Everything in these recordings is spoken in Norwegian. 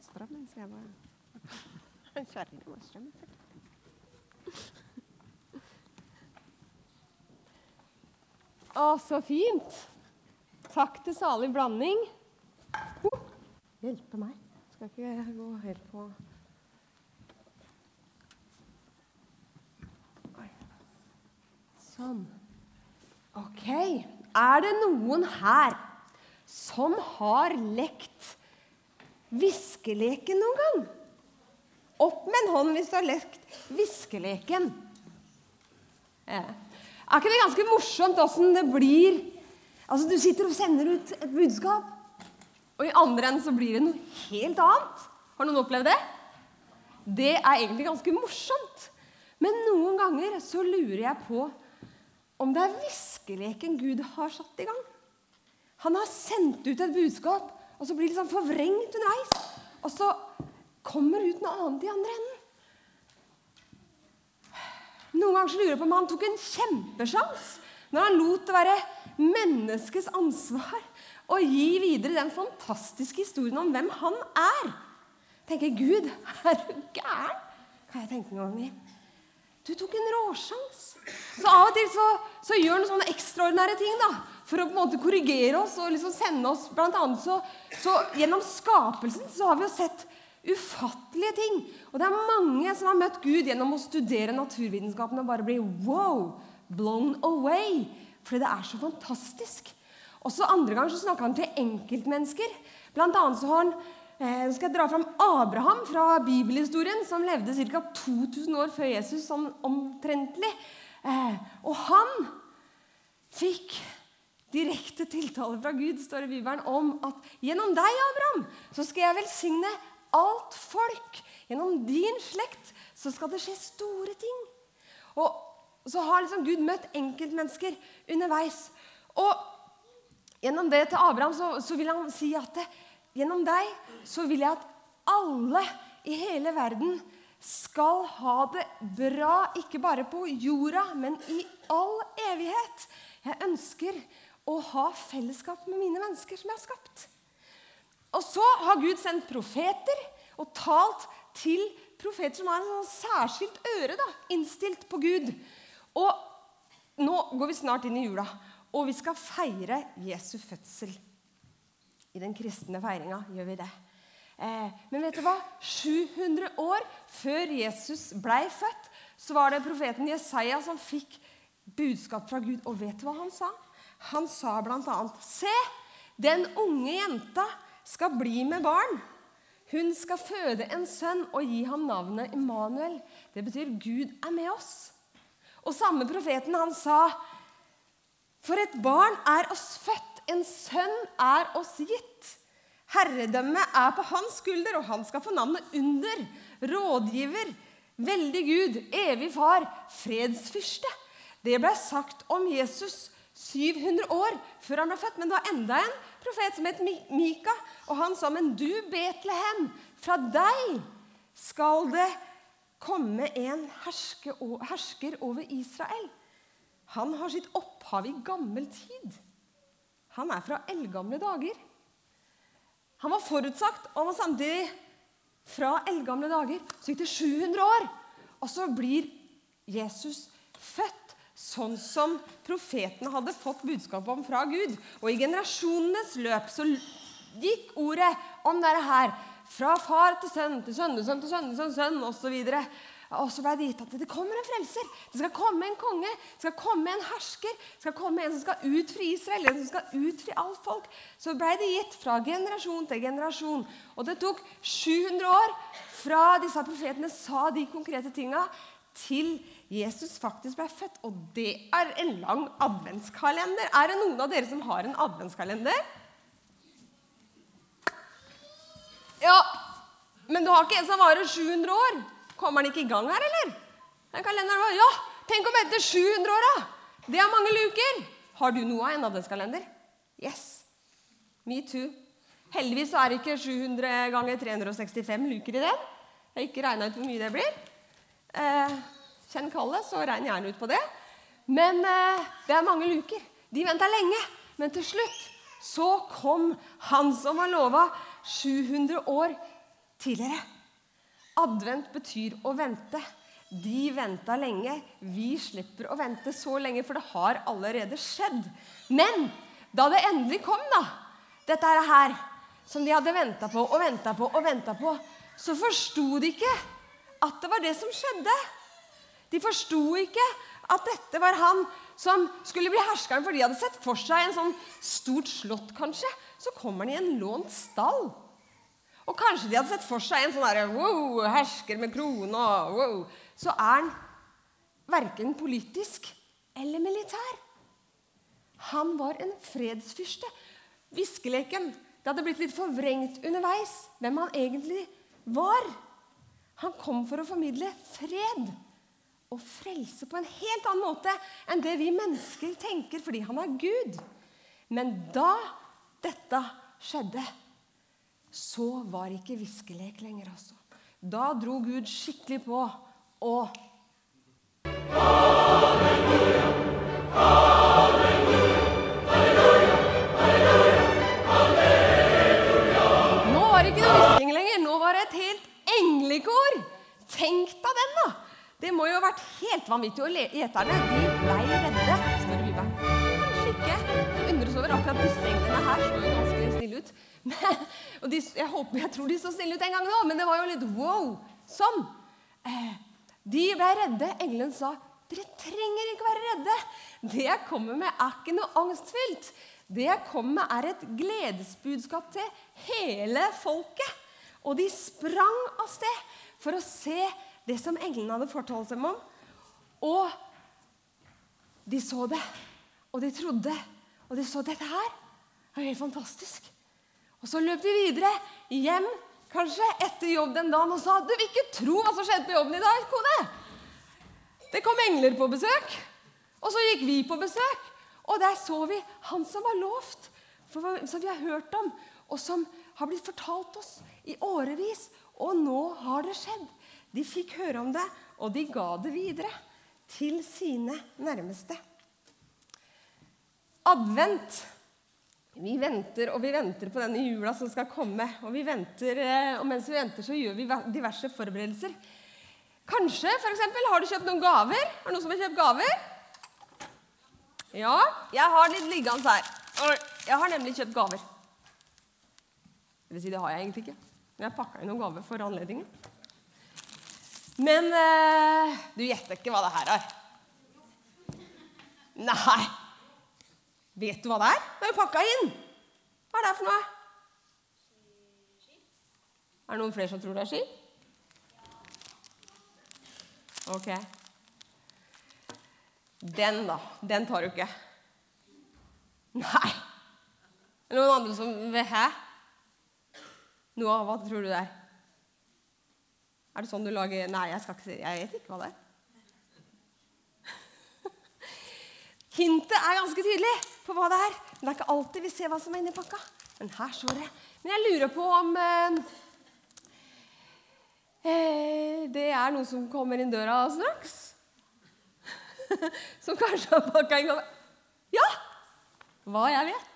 fått strøm jeg var Kjerringa med strøm. Å, så fint. Takk til salig blanding. Oh, hjelpe meg. Skal ikke gå helt på Sånn. OK. Er det noen her som har lekt viskeleken noen gang? Opp med en hånd hvis du har lekt viskeleken. Ja. Er ikke det ganske morsomt åssen det blir Altså, Du sitter og sender ut et budskap, og i andre enden så blir det noe helt annet. Har noen opplevd det? Det er egentlig ganske morsomt. Men noen ganger så lurer jeg på om det er viskeleken Gud har satt i gang. Han har sendt ut et budskap, og så blir det liksom forvrengt underveis. Og så kommer det ut noe annet i andre enden. Noen ganger så lurer jeg på om han tok en kjempesjans når han lot det være menneskets ansvar å gi videre den fantastiske historien om hvem han er. tenker Gud, er du gæren? Kan jeg tenke noen ganger. Du tok en råsjans. Så av og til så, så gjør han sånne ekstraordinære ting da, for å på en måte korrigere oss og liksom sende oss Blant annet så, så gjennom skapelsen så har vi jo sett ufattelige ting. Og det er mange som har møtt Gud gjennom å studere naturvitenskapen og bare bli wow, blown away. Fordi det er så fantastisk. Også andre ganger så snakker han til enkeltmennesker. Blant annet så har han nå skal jeg dra fram Abraham fra bibelhistorien, som levde ca. 2000 år før Jesus sånn omtrentlig. Eh, og han fikk direkte tiltale fra Gud står i Bibelen om at gjennom deg, Abraham, så skal jeg velsigne alt folk. Gjennom din slekt så skal det skje store ting. Og så har liksom Gud møtt enkeltmennesker underveis. Og gjennom det til Abraham så, så vil han si at det, gjennom deg så vil jeg at alle i hele verden skal ha det bra, ikke bare på jorda, men i all evighet. Jeg ønsker å ha fellesskap med mine mennesker som jeg har skapt. Og så har Gud sendt profeter og talt til profeter som har en sånn særskilt øre da, innstilt på Gud. Og nå går vi snart inn i jula, og vi skal feire Jesu fødsel. I den kristne feiringa gjør vi det. Eh, men vet du hva? 700 år før Jesus blei født, så var det profeten Jesaja som fikk budskap fra Gud. Og vet du hva han sa? Han sa bl.a.: Se, den unge jenta skal bli med barn. Hun skal føde en sønn og gi ham navnet Immanuel. Det betyr Gud er med oss. Og samme profeten han sa, for et barn er oss født, en sønn er oss gitt. Herredømmet er på hans skulder, og han skal få navnet Under, rådgiver, veldig Gud, evig far, fredsfyrste. Det ble sagt om Jesus 700 år før han ble født. Men det var enda en profet som het Mika, og han sa, men du, Betlehem, fra deg skal det komme en hersker over Israel. Han har sitt opphav i gammel tid. Han er fra eldgamle dager. Han var forutsagt, og var samtidig fra eldgamle dager. Så gikk det 700 år, og så blir Jesus født sånn som profetene hadde fått budskap om fra Gud. Og i generasjonenes løp så gikk ordet om dette her fra far til sønn til sønnesønn til sønnesønn sønn osv. Og så ble det gitt at det kommer en frelser. Det skal komme en konge. Det skal komme en hersker. Det skal komme en som skal utfri Israel. En som skal utfri alt folk. Så ble det gitt fra generasjon til generasjon. Og det tok 700 år fra disse profetene sa de konkrete tinga, til Jesus faktisk ble født. Og det er en lang adventskalender. Er det noen av dere som har en adventskalender? Ja, men du har ikke en som varer 700 år? Kommer den ikke i gang her, eller? Den kalenderen var, Ja, tenk om etter 700 år, da! Det er mange luker. Har du noe av en adventskalender? Yes. Me too. Heldigvis er det ikke 700 ganger 365 luker i den. Jeg har ikke regna ut hvor mye det blir. Eh, kjenn kallet, så regn gjerne ut på det. Men eh, det er mange luker. De venta lenge. Men til slutt så kom han som var lova 700 år tidligere. Advent betyr å vente. De venta lenge. Vi slipper å vente så lenge, for det har allerede skjedd. Men da det endelig kom, da, dette her som de hadde venta på og venta på og venta på, så forsto de ikke at det var det som skjedde. De forsto ikke at dette var han som skulle bli herskeren, for de hadde sett for seg en sånn stort slott, kanskje. Så kommer han i en lånt stall. Og kanskje de hadde sett for seg en sånn derre wow, hersker med krone wow. Så er han verken politisk eller militær. Han var en fredsfyrste. Viskeleken. Det hadde blitt litt forvrengt underveis hvem han egentlig var. Han kom for å formidle fred og frelse på en helt annen måte enn det vi mennesker tenker, fordi han er Gud. Men da dette skjedde, så var ikke viskelek lenger, altså. Da dro Gud skikkelig på og Halleluja, halleluja, halleluja, halleluja. Nå var det ikke noe hvisking lenger. Nå var det et helt englekor. Tenk! Det må jo ha vært helt vanvittig. Og gjeterne de blei redde, står det. Kanskje ikke. Jeg undres over akkurat disse englene her. Så ganske snille ut. Men, og de, jeg, håper, jeg tror de så snille ut en gang nå, men det var jo litt wow. Sånn. Eh, de blei redde. Engelen sa, 'Dere trenger ikke være redde. Det jeg kommer med, er ikke noe angstfylt.' Det jeg kommer med, er et gledesbudskap til hele folket. Og de sprang av sted for å se det som englene hadde fortalt dem om. Og de så det, og de trodde, og de så dette her. Det er helt fantastisk. Og så løp de videre hjem kanskje etter jobb den dagen og sa du vil ikke tro hva som skjedde på jobben i dag, kone. Det kom engler på besøk, og så gikk vi på besøk. Og der så vi han som var lovt, som vi har hørt om, og som har blitt fortalt oss i årevis. Og nå har det skjedd. De fikk høre om det, og de ga det videre til sine nærmeste. Advent. Vi venter og vi venter på denne jula som skal komme. Og, vi venter, eh, og mens vi venter, så gjør vi diverse forberedelser. Kanskje for eksempel, har du kjøpt noen gaver? Er det noen som har kjøpt gaver? Ja, jeg har litt liggende her. Jeg har nemlig kjøpt gaver. Det vil si, det har jeg egentlig ikke. Men jeg pakka inn noen gaver for anledningen. Men eh, du gjetter ikke hva det her er? Nei. Vet du hva det er? Det er jo pakka inn. Hva er det for noe? Er det noen flere som tror det er ski? Ok. Den, da. Den tar du ikke. Nei. Noen andre som Hæ? Noe av hva tror du det er? Er det sånn du lager Nei, jeg skal ikke si Jeg vet ikke hva det er. Hintet er ganske tydelig på hva det er. Men det er ikke alltid vi ser hva som er inni pakka. Men her står det. Men jeg lurer på om eh, eh det er noe som kommer inn døra straks. som kanskje har pakka inn Ja! Hva jeg vet.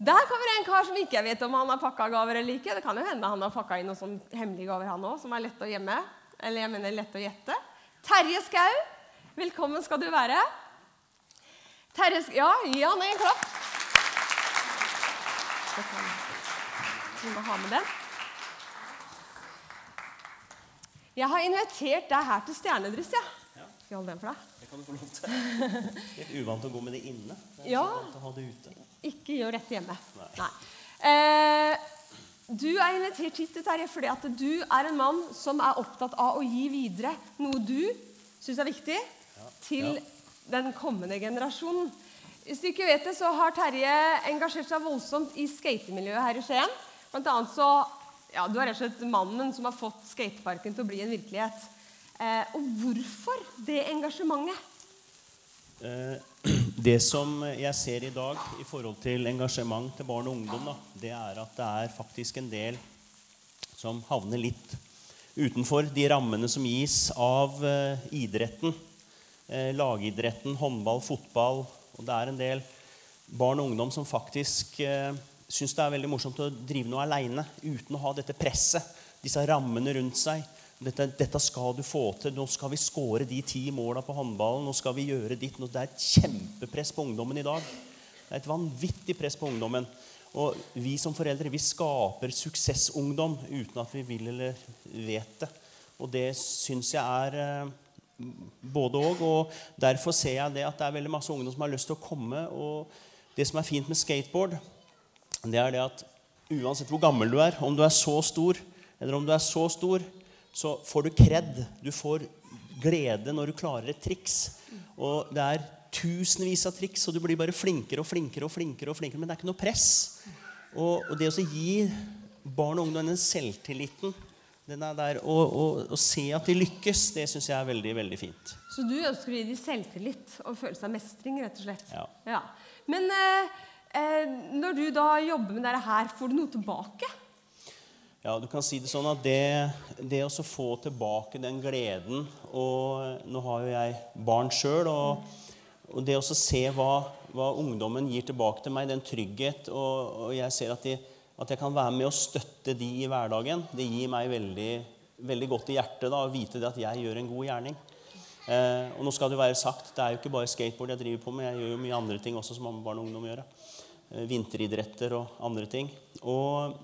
Der kommer en kar som ikke jeg vet om han har pakka gaver eller ikke. Det kan jo hende han har pakka inn noen sånne hemmelige gaver, han òg, som er lett å gjemme. Eller jeg mener lett å gjette. Terje Skau, velkommen skal du være. Terje Ja, gi han en klapp. Vi må ha med den. Jeg har invitert deg her til stjernedryss. Ja. Skal jeg holde den for deg? Kan du få lov til. Litt uvant å gå med det inne. Det ja. å ha det ute. Ikke gjør dette hjemme. Nei. Nei. Eh, du er invitert hit Terje, fordi at du er en mann som er opptatt av å gi videre noe du syns er viktig, ja. til ja. den kommende generasjonen. Hvis du ikke vet det, så har Terje engasjert seg voldsomt i skatemiljøet her i Skien. Blant annet så, ja, Du er rett og slett mannen som har fått skateparken til å bli en virkelighet. Eh, og hvorfor det engasjementet? Eh, det som jeg ser i dag i forhold til engasjement til barn og ungdom, da, det er at det er faktisk en del som havner litt utenfor de rammene som gis av uh, idretten. Uh, lagidretten, håndball, fotball. Og det er en del barn og ungdom som faktisk syns det er veldig morsomt å drive noe aleine uten å ha dette presset, disse rammene rundt seg. Dette, dette skal du få til. Nå skal vi skåre de ti måla på håndballen. Nå skal vi gjøre ditt. Det er et kjempepress på ungdommen i dag. Det er et vanvittig press på ungdommen. Og vi som foreldre vi skaper suksessungdom uten at vi vil eller vet det. Og det syns jeg er eh, både òg. Og, og derfor ser jeg det at det er veldig masse ungdom som har lyst til å komme. Og det som er fint med skateboard, det er det at uansett hvor gammel du er, om du er så stor eller om du er så stor, så får du kred. Du får glede når du klarer et triks. Og det er tusenvis av triks, og du blir bare flinkere og flinkere. og flinkere og flinkere, Men det er ikke noe press. Og, og det å gi barn og ungdom den selvtilliten den er der, og, og, og se at de lykkes, det syns jeg er veldig veldig fint. Så du ønsker å gi dem selvtillit og følelse av mestring, rett og slett? Ja. ja. Men eh, eh, når du da jobber med dette her, får du noe tilbake? Ja, du kan si det sånn at det, det å få tilbake den gleden Og nå har jo jeg barn sjøl, og, og, det å se hva, hva, ungdommen gir tilbake til meg, den trygghet, og, og jeg ser at, de, at, jeg kan være med og støtte de i hverdagen, det gir meg veldig, veldig godt i hjertet da, å vite at jeg gjør en god gjerning. Eh, og nå skal det være sagt, det er jo ikke bare skateboard jeg driver på med, jeg gjør jo mye andre ting også som barn og ungdom gjør. Eh, vinteridretter og andre ting. Og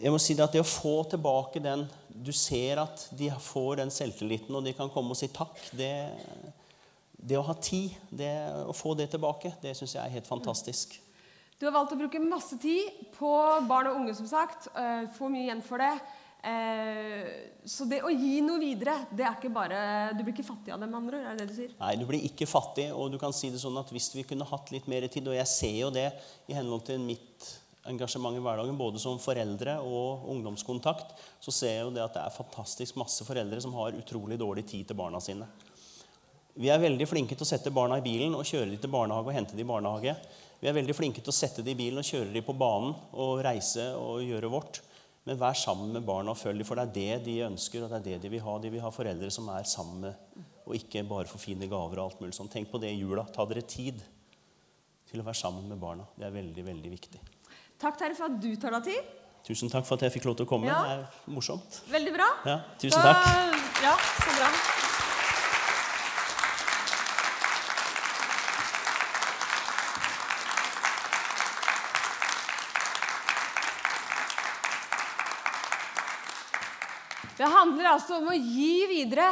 jeg må si det at det å få tilbake den Du ser at de får den selvtilliten, og de kan komme og si takk. Det, det å ha tid, det, å få det tilbake, det syns jeg er helt fantastisk. Du har valgt å bruke masse tid på barn og unge, som sagt. Uh, få mye igjen for det. Uh, så det å gi noe videre, det er ikke bare Du blir ikke fattig av det, med andre Er det det du sier? Nei, du blir ikke fattig. Og du kan si det sånn at hvis vi kunne hatt litt mer tid, og jeg ser jo det i henhold til mitt engasjement i hverdagen, både som foreldre og ungdomskontakt, så ser jeg jo det at det er fantastisk masse foreldre som har utrolig dårlig tid til barna sine. Vi er veldig flinke til å sette barna i bilen og kjøre dem til barnehage og hente dem i barnehage. Vi er veldig flinke til å sette dem i bilen og kjøre dem på banen og reise og gjøre vårt. Men vær sammen med barna og følg dem, for det er det de ønsker, og det er det de vil ha. De vil ha foreldre som er sammen med, og ikke bare for fine gaver og alt mulig sånn. Tenk på det i jula. Ta dere tid til å være sammen med barna. Det er veldig, veldig viktig. Takk Terje, for at du tar deg tid. Tusen takk for at jeg fikk lov til å komme. Ja. Det er morsomt. Veldig bra. Ja, tusen da, takk. Ja, så bra. Det handler altså om å gi videre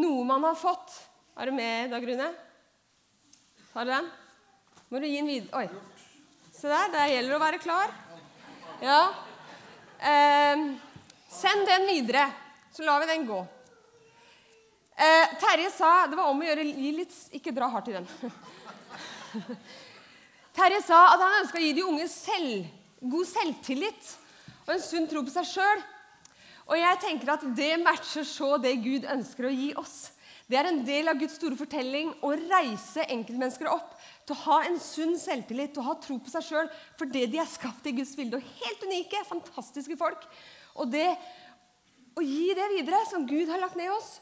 noe man har fått. Er du med, Dag Rune? Har du den? Må du gi den videre Oi. Se der. Det gjelder å være klar. Ja. Eh, send den videre, så lar vi den gå. Eh, Terje sa det var om å gjøre gi litt Ikke dra hardt i den. Terje sa at han ønska å gi de unge selv, god selvtillit og en sunn tro på seg sjøl. Og jeg tenker at det matcher så det Gud ønsker å gi oss. Det er en del av Guds store fortelling å reise enkeltmennesker opp til å ha en sunn selvtillit, til å ha tro på seg sjøl for det de er skapt i Guds bilde. Og helt unike, fantastiske folk. Og det å gi det videre, som Gud har lagt ned i oss,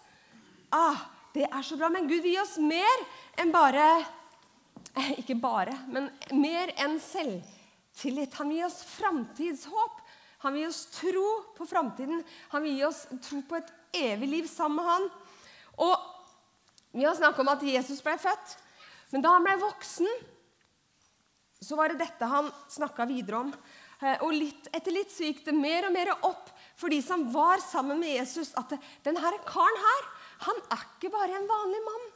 ah, det er så bra. Men Gud vil gi oss mer enn bare Ikke bare, men mer enn selvtillit. Han vil gi oss framtidshåp. Han vil gi oss tro på framtiden. Han vil gi oss tro på et evig liv sammen med han. Og vi har snakket om at Jesus ble født. Men da han ble voksen, så var det dette han snakka videre om. Eh, og litt, etter litt så gikk det mer og mer opp for de som var sammen med Jesus, at denne karen her, han er ikke bare en vanlig mann.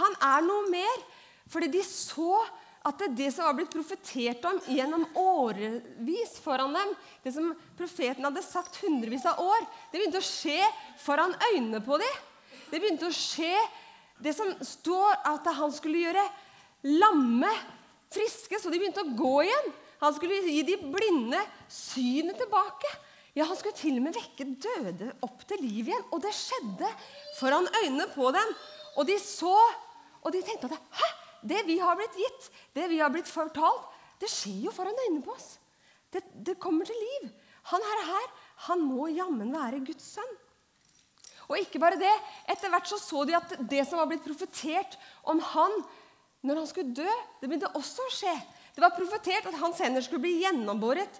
Han er noe mer. Fordi de så at det, det som var blitt profetert om gjennom årevis foran dem, det som profeten hadde sagt hundrevis av år, det begynte å skje foran øynene på dem. Det begynte å skje det som står at han skulle gjøre lamme friske, så de begynte å gå igjen. Han skulle gi de blinde synet tilbake. Ja, Han skulle til og med vekke døde opp til liv igjen. Og det skjedde foran øynene på dem. Og de så, og de tenkte at Hæ? Det vi har blitt gitt, det vi har blitt fortalt, det skjer jo foran øynene på oss. Det, det kommer til liv. Han her, her han må jammen være Guds sønn. Og ikke bare det. Etter hvert så, så de at det som var blitt profetert om han når han skulle dø, det begynte også å skje. Det var profetert at hans hender skulle bli gjennombåret.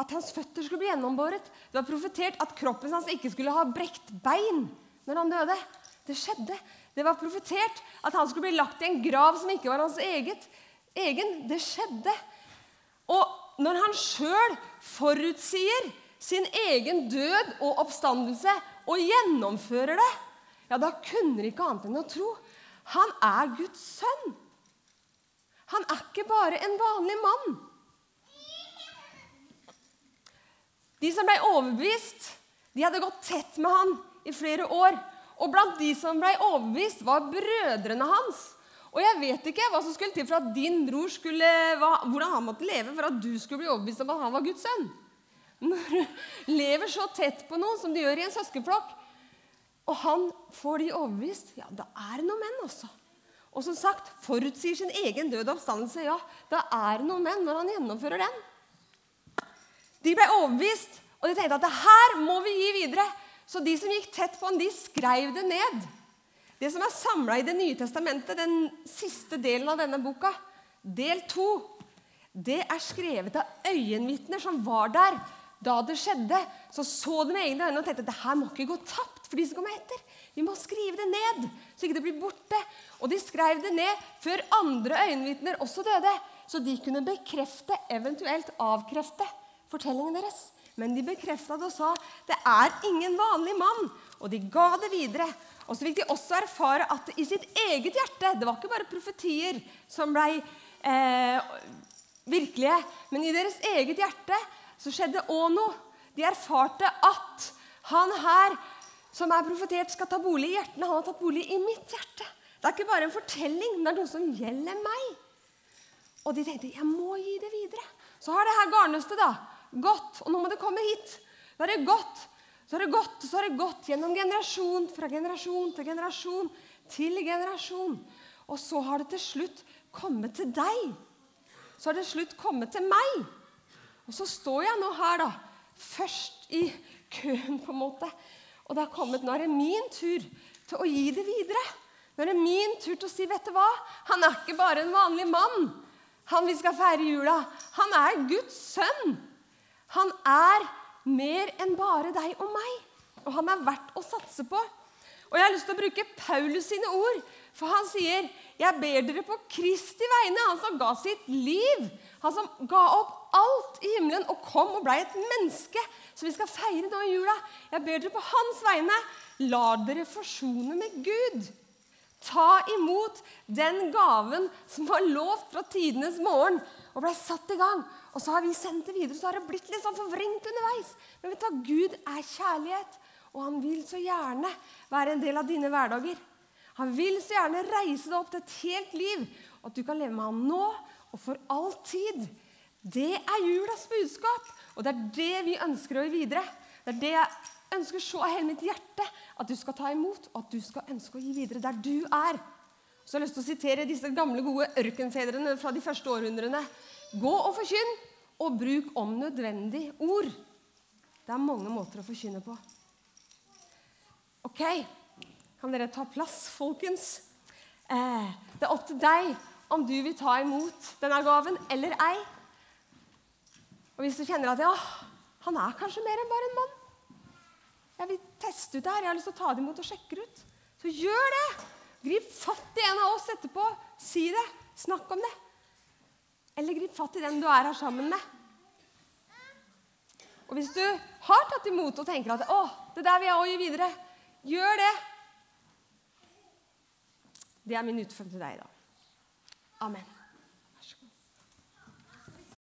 At hans føtter skulle bli gjennombåret. Det var profetert at kroppen hans ikke skulle ha brekt bein når han døde. Det skjedde. Det var profetert at han skulle bli lagt i en grav som ikke var hans eget, egen. Det skjedde. Og når han sjøl forutsier sin egen død og oppstandelse og gjennomfører det, ja, da kunne de ikke annet enn å tro. Han er Guds sønn. Han er ikke bare en vanlig mann. De som ble overbevist, de hadde gått tett med han i flere år. Og blant de som ble overbevist, var brødrene hans. Og jeg vet ikke hva som skulle til for at din bror skulle, hvordan han måtte leve for at du skulle bli overbevist om at han var Guds sønn. Når du lever så tett på noen som du gjør i en søskenflokk, og han får de overbevist, ja, da er det noen menn også. Og som sagt, forutsier sin egen død og oppstandelse. Ja, da er det noen menn når han gjennomfører den. De ble overbevist, og de tenkte at det her må vi gi videre. Så de som gikk tett på han, de skrev det ned. Det som er samla i Det nye testamentet, den siste delen av denne boka, del to, det er skrevet av øyenvitner som var der da det skjedde. Så så de med egne øyne og tenkte at det her må ikke gå tapt for de som kommer etter. Vi må skrive det ned, så ikke det blir borte. Og de skrev det ned før andre øyenvitner også døde, så de kunne bekrefte, eventuelt avkrefte, fortellingen deres. Men de bekrefta det og sa det er ingen vanlig mann. Og de ga det videre. Og så fikk de også erfare at i sitt eget hjerte Det var ikke bare profetier som ble eh, virkelige, men i deres eget hjerte så skjedde òg noe. De erfarte at han her som er profetert, skal ta bolig i hjertene. Han har tatt bolig i mitt hjerte. Det er ikke bare en fortelling, det er noe som gjelder meg. Og de tenkte jeg må gi det videre. Så har det her garnnøstet da, gått, og nå må det komme hit. Da har det gått, så har det gått, så har det gått gjennom generasjon fra generasjon til generasjon til generasjon. Og så har det til slutt kommet til deg. Så har det til slutt kommet til meg. Og så står jeg nå her, da, først i køen, på en måte. Og det har kommet, nå er det min tur til å gi det videre. Nå er det min tur til å si, vet du hva? Han er ikke bare en vanlig mann, han vi skal feire jula. Han er Guds sønn. Han er mer enn bare deg og meg. Og han er verdt å satse på. Og jeg har lyst til å bruke Paulus sine ord, for han sier, 'Jeg ber dere på Kristi vegne', han som ga sitt liv, han som ga opp alt i himmelen og kom og ble et menneske, som vi skal feire nå i jula. Jeg ber dere på hans vegne, la dere forsone med Gud. Ta imot den gaven som var lovt fra tidenes morgen og ble satt i gang. Og så har vi sendt det videre, så har det blitt litt sånn forvrengt underveis. Men vet du, Gud er kjærlighet, og han vil så gjerne være en del av dine hverdager. Han vil så gjerne reise deg opp til et helt liv, og at du kan leve med ham nå og for all tid. Det er julas budskap, og det er det vi ønsker å gi videre. Det er det jeg ønsker så av hele mitt hjerte, at du skal ta imot, og at du skal ønske å gi videre der du er. Så jeg har lyst til å sitere disse gamle, gode ørkenfedrene fra de første århundrene. Gå og forkynn, og bruk om nødvendig ord. Det er mange måter å forkynne på. Ok, kan dere ta plass, folkens? Eh, det er opp til deg om du vil ta imot denne gaven eller ei. Og hvis du kjenner at ja, han er kanskje mer enn bare en mann Jeg vil teste ut det her, jeg har lyst til å ta det imot og sjekke ut. Så gjør det! Grip fatt i en av oss etterpå. Si det. Snakk om det. Eller grip fatt i den du er her sammen med. Og hvis du har tatt imot og tenker at 'Å, det der vil jeg òg gi videre', gjør det. Det er min utfordring til deg i dag. Amen.